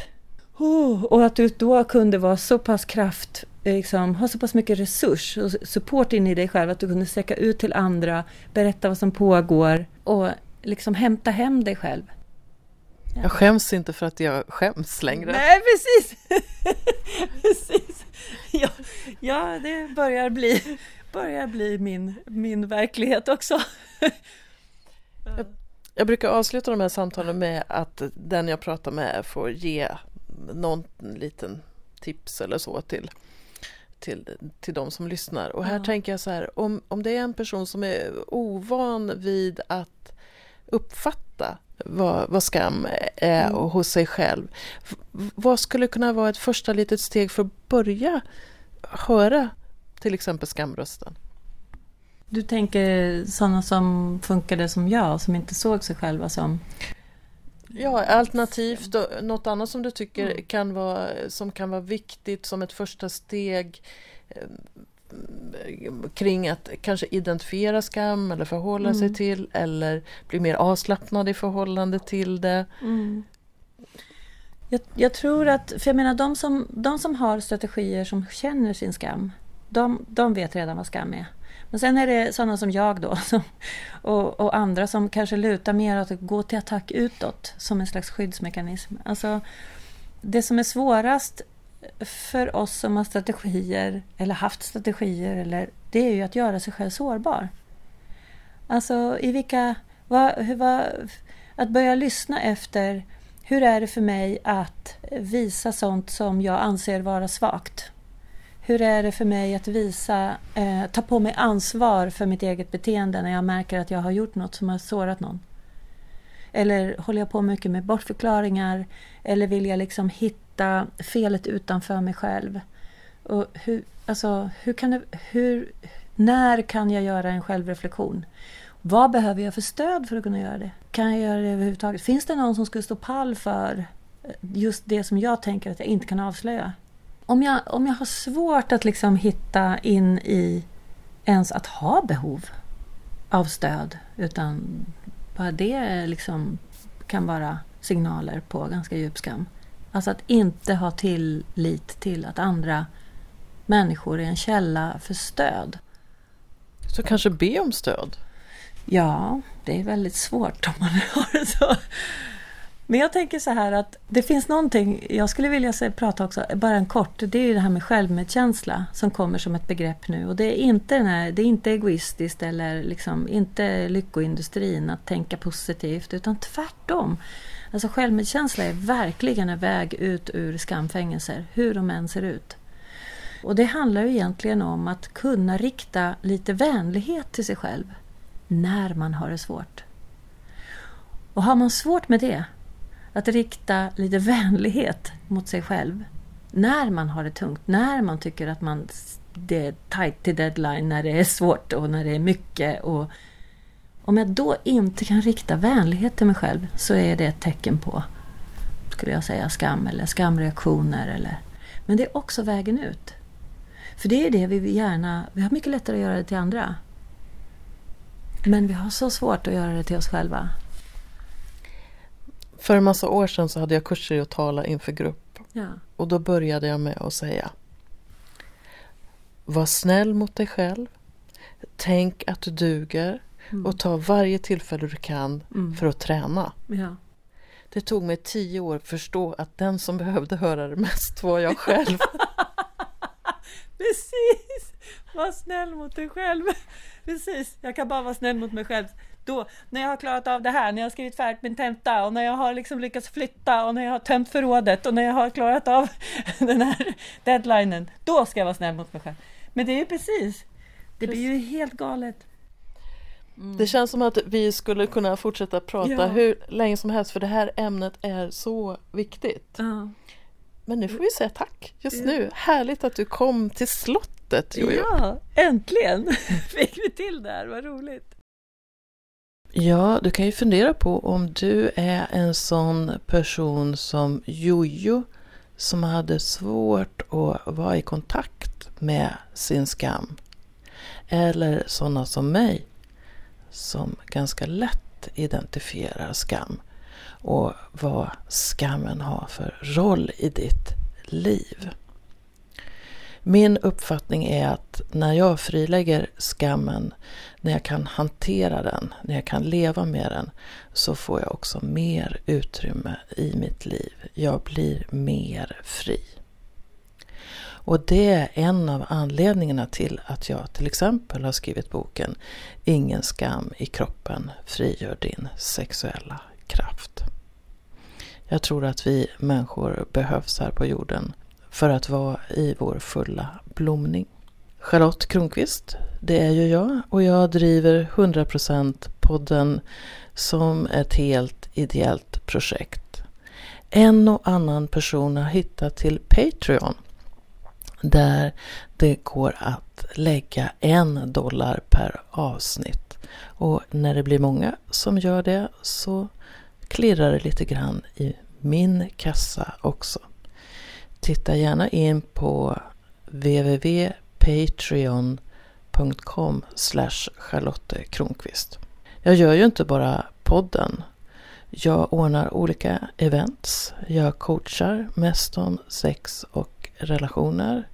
Oh, och att du då kunde vara så pass kraft, liksom, ha så pass mycket resurs och support in i dig själv att du kunde sträcka ut till andra, berätta vad som pågår och liksom hämta hem dig själv. Ja. Jag skäms inte för att jag skäms längre. Nej, precis! precis. Ja, ja, det börjar bli, börjar bli min, min verklighet också. jag, jag brukar avsluta de här samtalen med att den jag pratar med får ge någon liten tips eller så till, till, till de som lyssnar. Och här ja. tänker jag så här, om, om det är en person som är ovan vid att uppfatta vad, vad skam är mm. hos sig själv. Vad skulle kunna vara ett första litet steg för att börja höra till exempel skamrösten? Du tänker sådana som funkade som jag, som inte såg sig själva som Ja, alternativt något annat som du tycker mm. kan vara, som kan vara viktigt som ett första steg eh, kring att kanske identifiera skam eller förhålla mm. sig till eller bli mer avslappnad i förhållande till det. Mm. Jag, jag, tror att, för jag menar de som, de som har strategier som känner sin skam, de, de vet redan vad skam är. Men sen är det sådana som jag då som, och, och, andra som kanske lutar mer åt att gå till attack utåt som en slags skyddsmekanism. Alltså, det som är svårast för oss som har strategier eller haft strategier eller, det är ju att göra sig själv sårbar. Alltså i vilka... Vad, hur, vad, att börja lyssna efter hur är det för mig att visa sånt som jag anser vara svagt? Hur är det för mig att visa, eh, ta på mig ansvar för mitt eget beteende när jag märker att jag har gjort något som har sårat någon? Eller håller jag på mycket med bortförklaringar? Eller vill jag liksom hitta hitta felet utanför mig själv. Och hur, alltså, hur kan det, hur, när kan jag göra en självreflektion? Vad behöver jag för stöd för att kunna göra det? Kan jag göra det överhuvudtaget? Finns det någon som skulle stå pall för eh, just det som jag tänker att jag inte kan avslöja? Om jag, om jag har svårt att liksom hitta in i ens att ha behov av stöd, utan bara det eh, liksom kan vara signaler på ganska djup skam. Alltså att inte ha tillit till att andra människor är en källa för stöd. Så kanske be om stöd? Ja, det är väldigt svårt om man har det så. Men jag tänker så här att det finns någonting, jag skulle vilja säga, prata också, bara en kort, det är ju det här med självmedkänsla som kommer som ett begrepp nu. Och det är inte, den här, det är inte egoistiskt eller liksom inte lyckoindustrin att tänka positivt, utan tvärtom. Alltså självmedkänsla är verkligen en väg ut ur skamfängelser, hur de än ser ut. Och det handlar ju egentligen om att kunna rikta lite vänlighet till sig själv när man har det svårt. Och har man svårt med det, att rikta lite vänlighet mot sig själv när man har det tungt, när man tycker att man, det är tight till deadline, när det är svårt och när det är mycket. Och om jag då inte kan rikta vänlighet till mig själv så är det ett tecken på, skulle jag säga, skam eller skamreaktioner. Eller, men det är också vägen ut. För det är det vi gärna... Vi har mycket lättare att göra det till andra. Men vi har så svårt att göra det till oss själva. För en massa år sedan så hade jag kurser i att tala inför grupp. Ja. Och då började jag med att säga Var snäll mot dig själv. Tänk att du duger. Mm. Och ta varje tillfälle du kan Mm. för att träna. Ja. Det tog mig tio år att förstå att den som behövde höra det mest var jag själv. Precis! Var snäll mot dig själv. Precis, jag kan bara vara snäll mot mig själv. Då, när jag har klarat av det här, när jag har skrivit färdigt min tenta och när jag har liksom lyckats flytta och när jag har tömt förrådet och när jag har klarat av den här deadlinen. Då ska jag vara snäll mot mig själv. Men det är ju precis, det blir ju helt galet. Det känns som att vi skulle kunna fortsätta prata Ja. hur länge som helst för det här ämnet är så viktigt. Ja. Men nu får vi säga tack just Ja. nu. Härligt att du kom till slottet Jojo. Ja, äntligen fick vi till det här, vad roligt. Ja, du kan ju fundera på om du är en sån person som Jojo som hade svårt att vara i kontakt med sin skam. Eller sådana som mig som ganska lätt identifierar skam och vad skammen har för roll i ditt liv. Min uppfattning är att när jag frilägger skammen, när jag kan hantera den, när jag kan leva med den, så får jag också mer utrymme i mitt liv. Jag blir mer fri. Och det är en av anledningarna till att jag till exempel har skrivit boken Ingen skam i kroppen frigör din sexuella kraft. Jag tror att vi människor behövs här på jorden för att vara i vår fulla blomning. Charlotte Kronqvist, det är ju jag och jag driver 100% podden som ett helt ideellt projekt. En och annan person har hittat till Patreon där det går att lägga en dollar per avsnitt. Och när det blir många som gör det så klirrar det lite grann i min kassa också. Titta gärna in på www.patreon.com Charlotte Kronqvist. Jag gör ju inte bara podden. Jag ordnar olika events. Jag coachar mest om sex och relationer.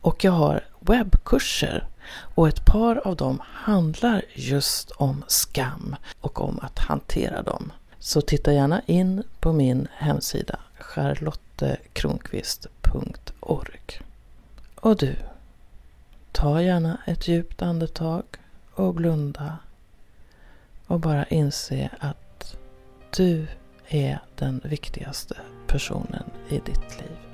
Och jag har webbkurser. Och ett par av dem handlar just om skam och om att hantera dem. Så titta gärna in på min hemsida charlottekronqvist.org. Och du, ta gärna ett djupt andetag och blunda och bara inse att du är den viktigaste personen i ditt liv.